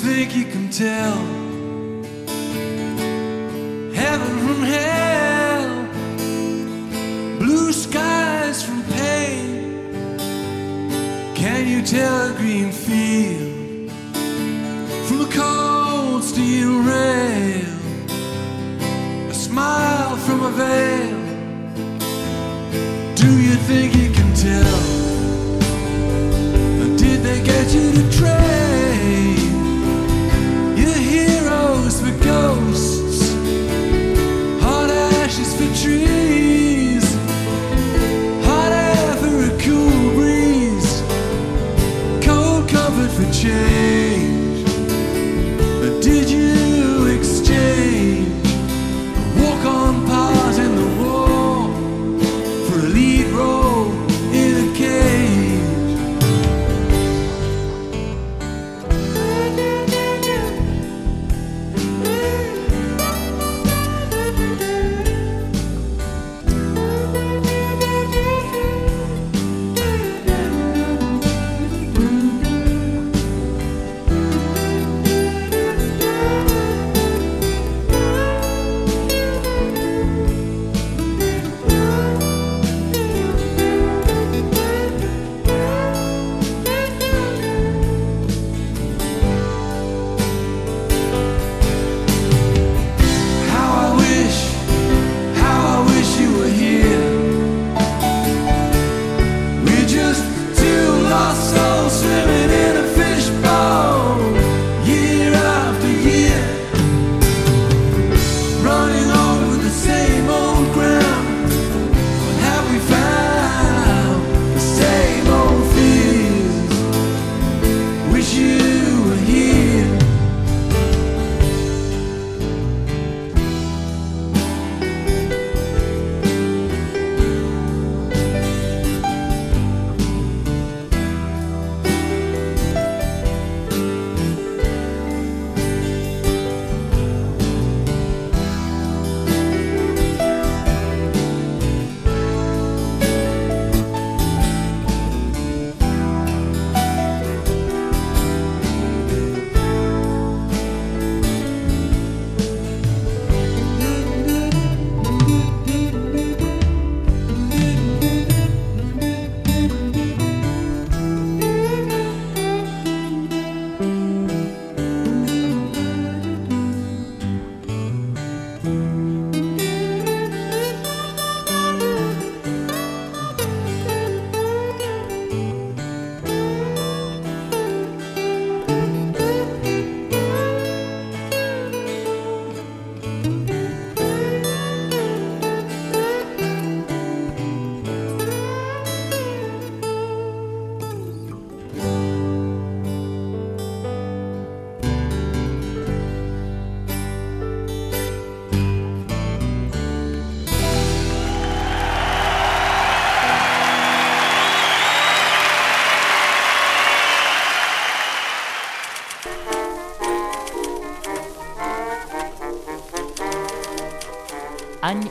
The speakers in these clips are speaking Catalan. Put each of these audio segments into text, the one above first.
think you can tell?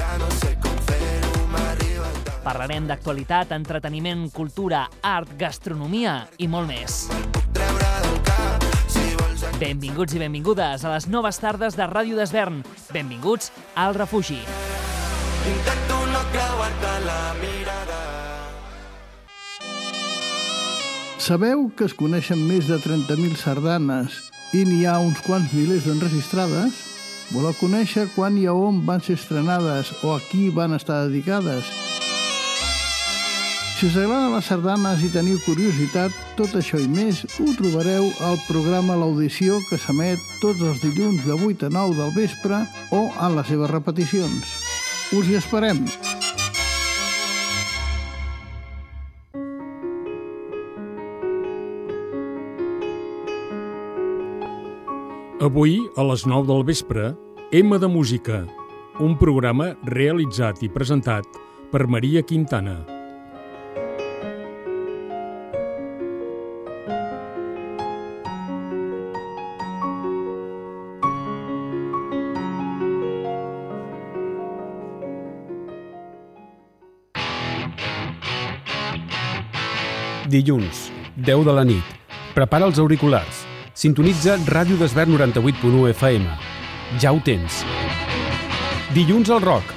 Ja no sé com fer-ho, m'arriba. Parlarem d'actualitat, entreteniment, cultura, art, gastronomia i molt més. Benvinguts i benvingudes a les noves tardes de Ràdio d'Esvern. Benvinguts al refugi. Intento no creuar-te la mirada. Sabeu que es coneixen més de 30.000 sardanes i n'hi ha uns quants milers d'enregistrades? Voleu conèixer quan i a on van ser estrenades o a qui van estar dedicades? Si us agraden les sardanes i teniu curiositat, tot això i més ho trobareu al programa L'Audició que s'emet tots els dilluns de 8 a 9 del vespre o en les seves repeticions. Us hi esperem! Avui, a les 9 del vespre, M de Música, un programa realitzat i presentat per Maria Quintana. Dilluns, 10 de la nit. Prepara els auriculars. Sintonitza Ràdio Desvern 98.1 FM. Ja ho tens. Dilluns al rock.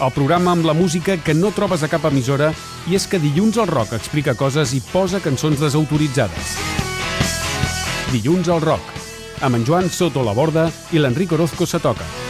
El programa amb la música que no trobes a cap emissora i és que Dilluns al rock explica coses i posa cançons desautoritzades. Dilluns al rock. Amb en Joan Soto la Borda i l'Enric Orozco se toca.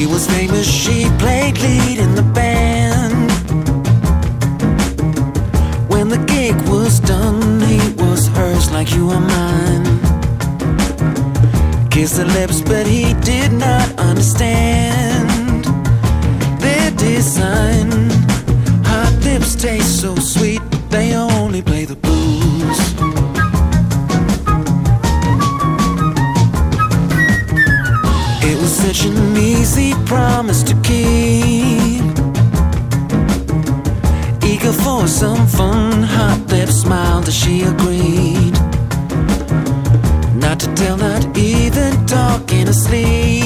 She was famous, she played lead in the band. When the gig was done, he was hers like you are mine. Kissed the lips, but he did not understand their design. Hot lips taste so sweet, they only promise to keep. Eager for some fun, hot lips smiled as she agreed. Not to tell, not even talking asleep.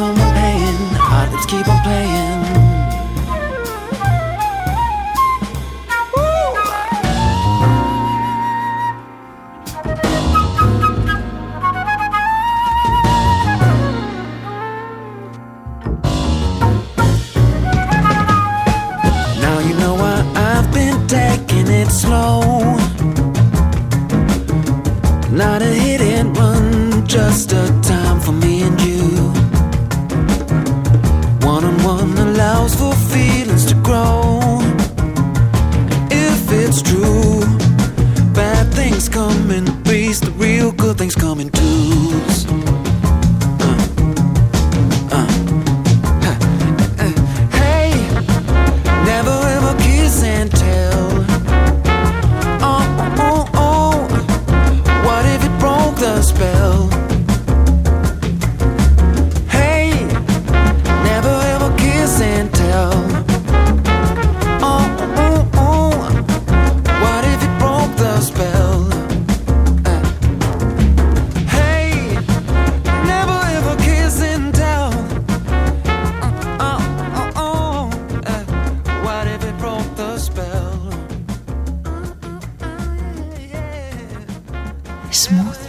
Someone paying. Our lips keep on playing. Smooth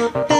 Bye.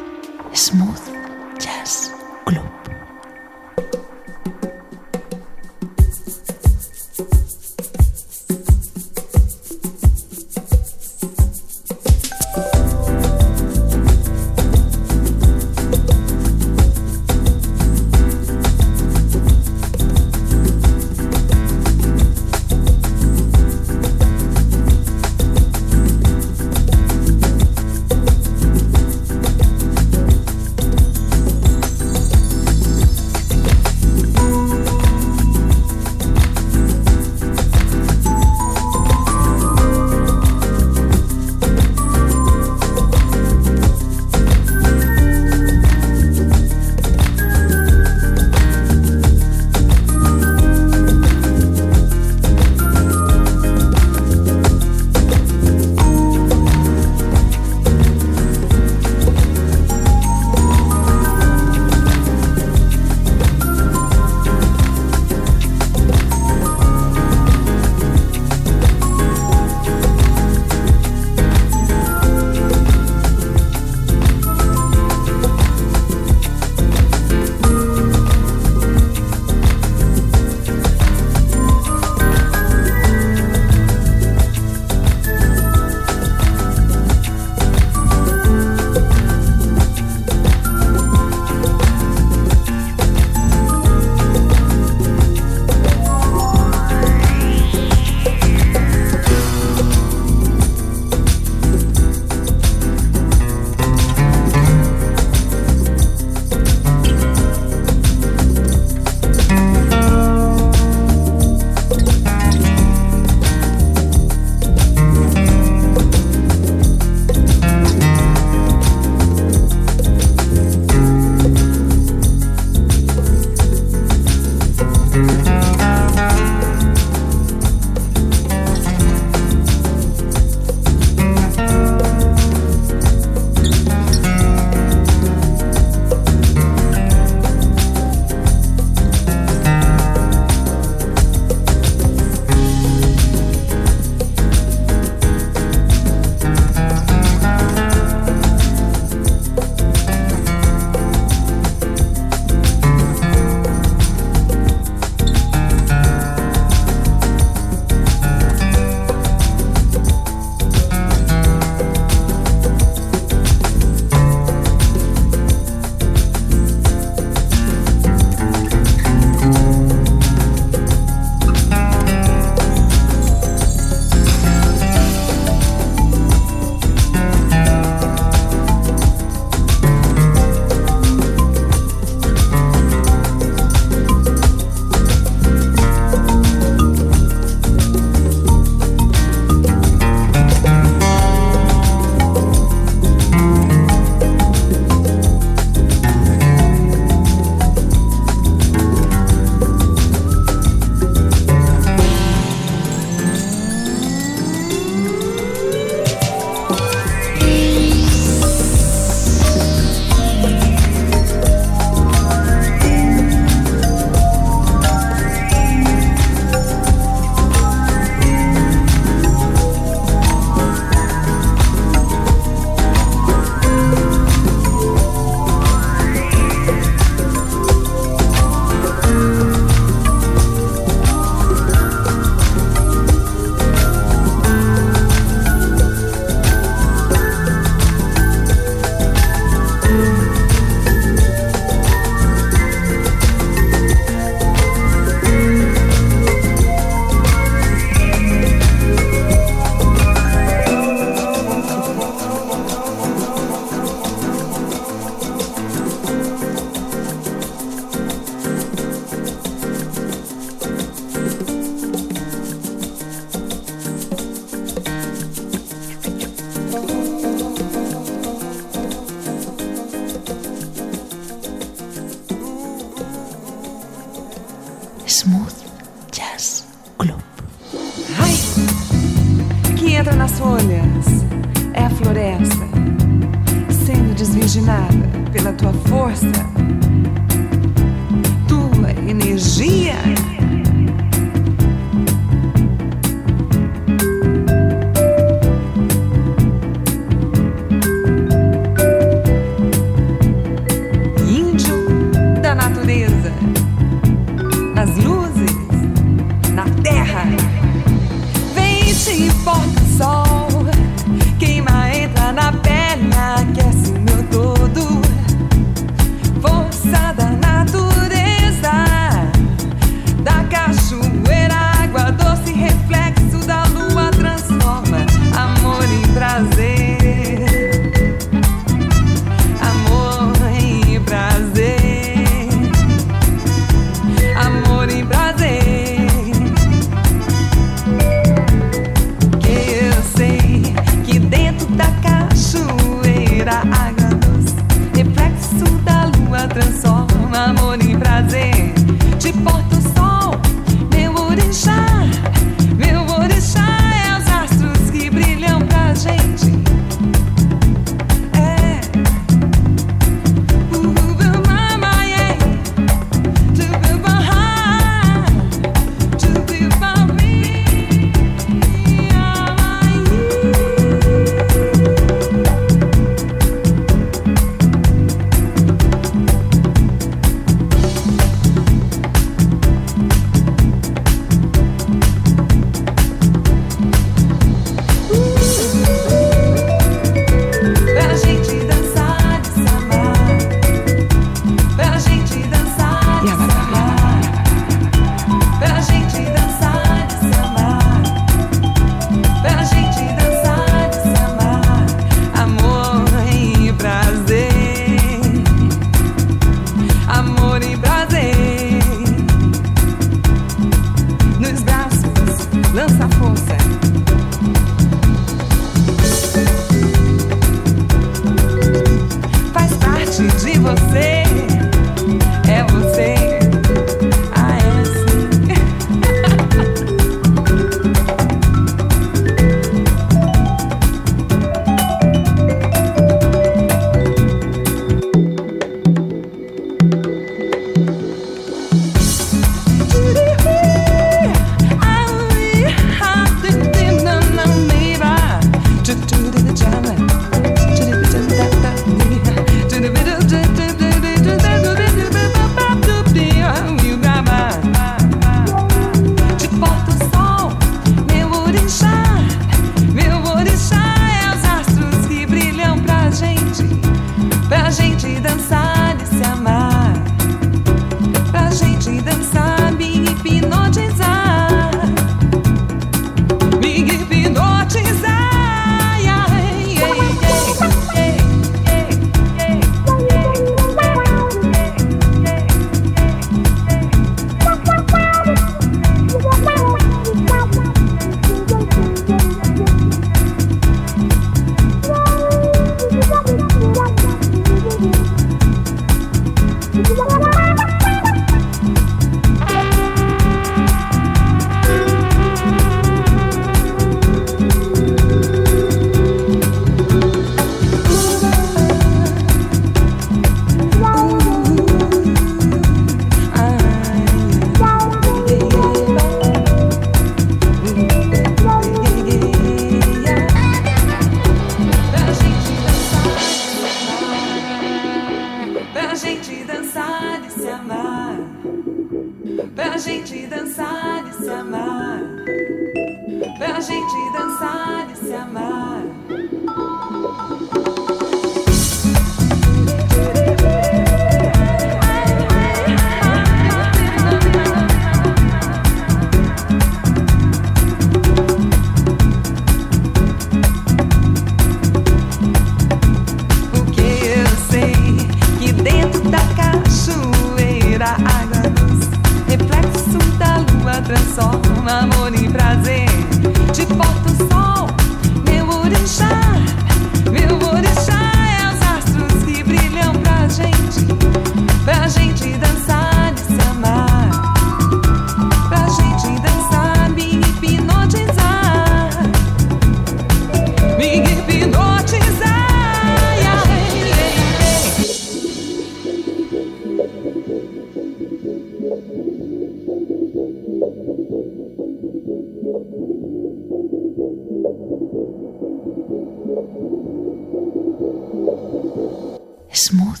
Smooth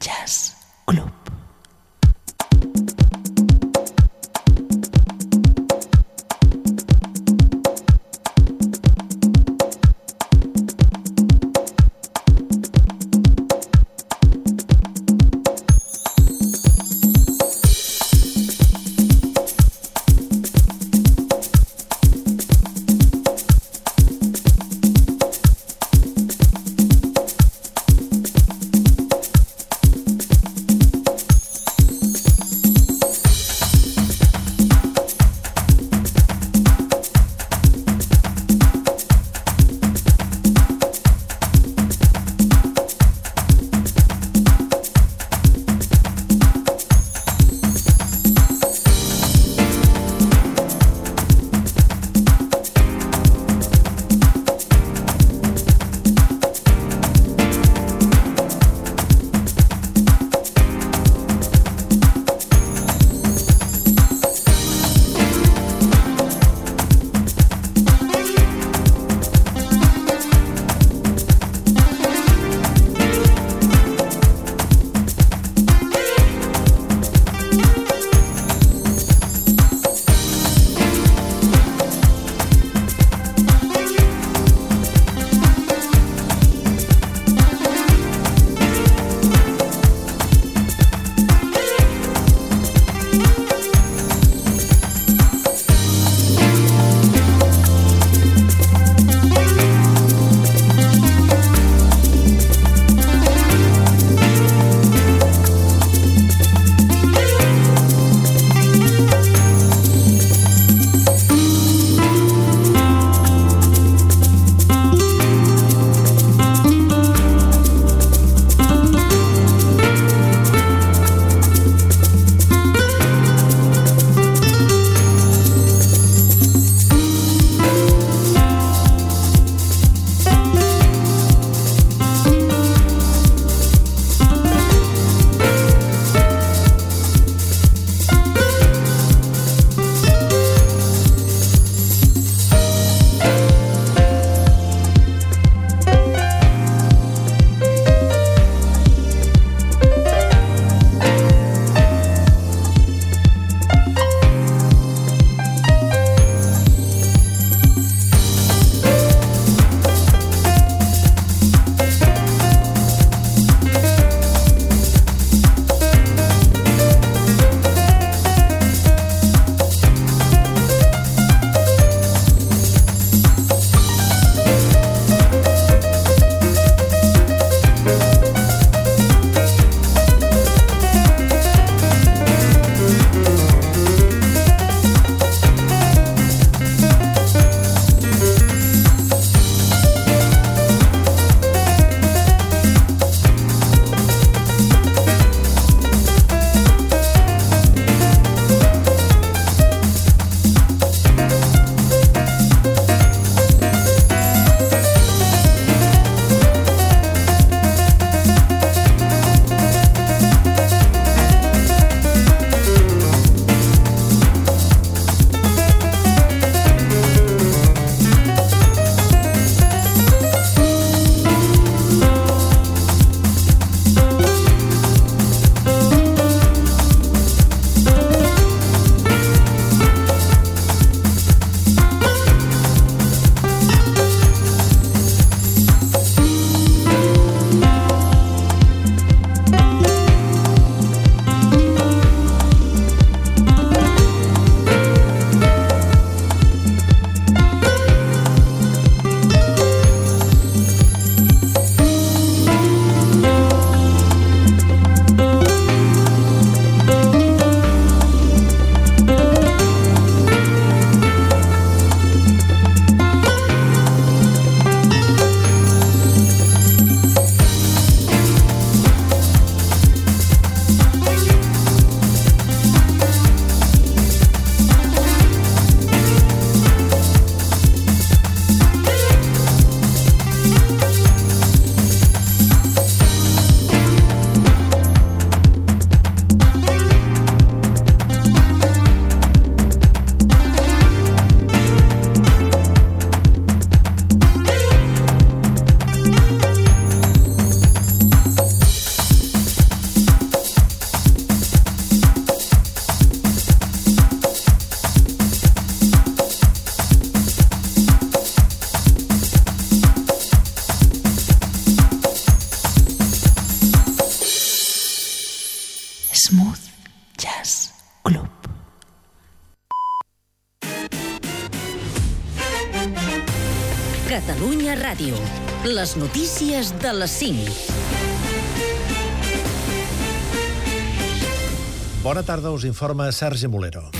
Jazz Les notícies de les 5. Bona tarda, us informa Sergi Molero.